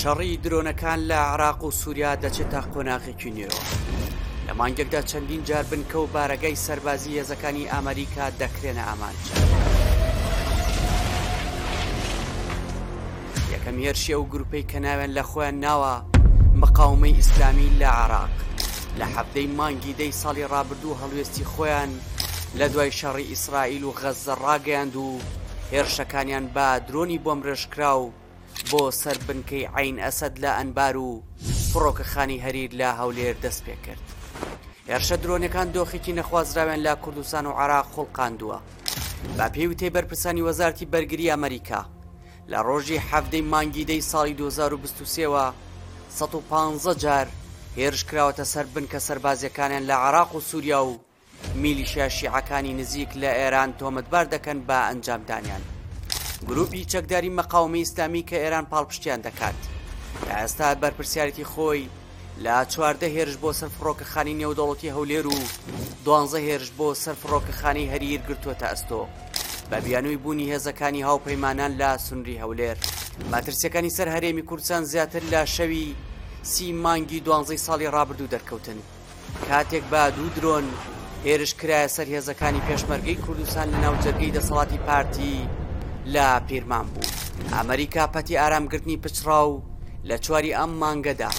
شەڕی درۆنەکان لە عراق و سووریا دەچێتە قۆناغێکی نوێەوە لە مانگێکدا چەندین جار بنکە و بارەگای سەربازی هێزەکانی ئەمریکا دەکرێنە ئامانج. یەکەم هێرشی ئەو گروپەی کە ناویان لە خۆیان ناوە مقاومەی ئیسلامی لە عراق لە حەفتەی مانگی دەی ساڵی ڕابردوو هەڵوێستی خۆیان لە دوای شەڕی ئیسرائیل و غەززە ڕاگەیاند و هێرشەکانیان بە درۆنی بۆمرێژکراو بۆ سەر بنکەی عین ئەسد لە ئەنبار و فڕۆکەخانی هەریر لە هەولێر دەست پێ کرد. هێرشە درۆنەکان دۆخێکی نەخوازراوێن لە کوردستان و عراق خوڵقاندووە. بە پێی وتەی بەرپرسانی وەزارتی بەرگری ئەمریکا لە ڕۆژی حەڤدە ی مانگی دە ی ساڵی دوو هەزار و بیست و سێ وە سەد و پانزە جار هێرش کراوەتە سەر بنکە سەربازییەکانیان لە عێراق و سووریا و میلیشیا شیعەکانی نزیک لە ئێران تۆمەتبار دەکەن بە ئەنجامدانیان. گرووپی چەکداری مەقاومەی ئیسلامی کە ئێران پاڵپشتییان دەکات، تا ئێستا بەرپرسیارێتی خۆی، لە چواردە هێرش بۆ سەر فڕۆکەخانی نێودەوڵەتی هەولێر و دوانزە هێرش بۆ سەر فڕۆکەخانی هەریر گرتووەتە ئەستۆ بە بیانووی بوونی هێزەکانی هاوپەیمانان لە سنووری هەولێر مەترسیەکانی سەر هەرێمی کوردستان زیاتر لە شەوی سی مانگی دوانزەی ساڵی ڕابردوو دەرکەوتن کاتێک بە دوو درۆن هێرش کرایە سەر هێزەکانی پێشمەرگەی کوردستان لە ناوجەرگەی دەسەڵاتی پارتی لە پیرمان بوو ئەمریکا پەتی ئارامگرتنی پچڕا و لە چواری ئەم مانگەدا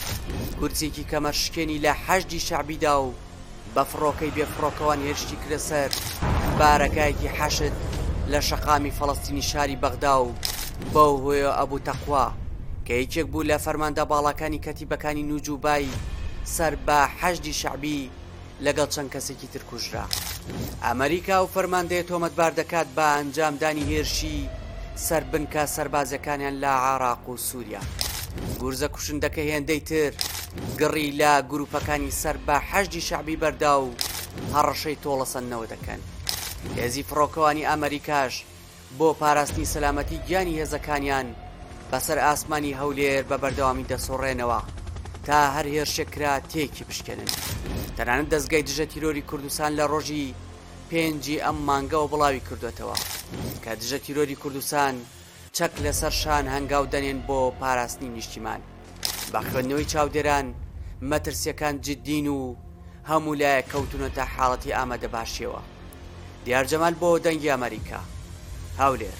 کورسێکی کەمەر شکێنی لە حەشدی شەعبیدا و بە فڕۆکەی بێ فڕۆکەوان هێرشتی کرە سەر بارەگایەکی حەشت لە شەقامی فەڵستینی شاری بەغدا و بەو هۆیە ئەبو تەقوا کە یەکێک بوو لە فەرماندە باڵاکانی کەتیبەکانی نوجوبای سەر بە حەشدی شەعبی لەگەڵ چەند کەسێکی تر کوژرا. ئەمریکا و فەرماندەیە تۆمەتبار دەکات بە ئەنجامدانی هێرشی سەر بنکە سەربازەکانیان لە عراق و سووریا. گورزە کوشندەکە هێندەی تر گڕی لە گروپەکانی سەر بە حەشدی شەعبی بەردا و هەڕەشەی تۆڵەسەندنەوە دەکەن. هێزی فڕۆکەوانی ئەمریکاش بۆ پاراستنی سەلامەتی گیانی هێزەکانیان بەسەر ئاسمانی هەولێر بە بەردەوامی دەسوڕێنەوە تا هەر هێرشێک کرا تێکی بشکێنن تەنانەت دەستگای دژە تیرۆری کوردستان لە ڕۆژی پێنجی ئەم مانگەوە بڵاوی کردوێتەوە کە دژە تیرۆری کوردستان چەک لەسەر شان هەنگاو دەنێن بۆ پاراستنی نیشتیمان. بە خوێندنەوەی چاودێران، مەترسیەکان جدین و هەموو لایەک کەوتونەتە حاڵەتی ئامادە باشیەوە. دیار جەمال بۆ دەنگی ئەمەریکا، هەولێر.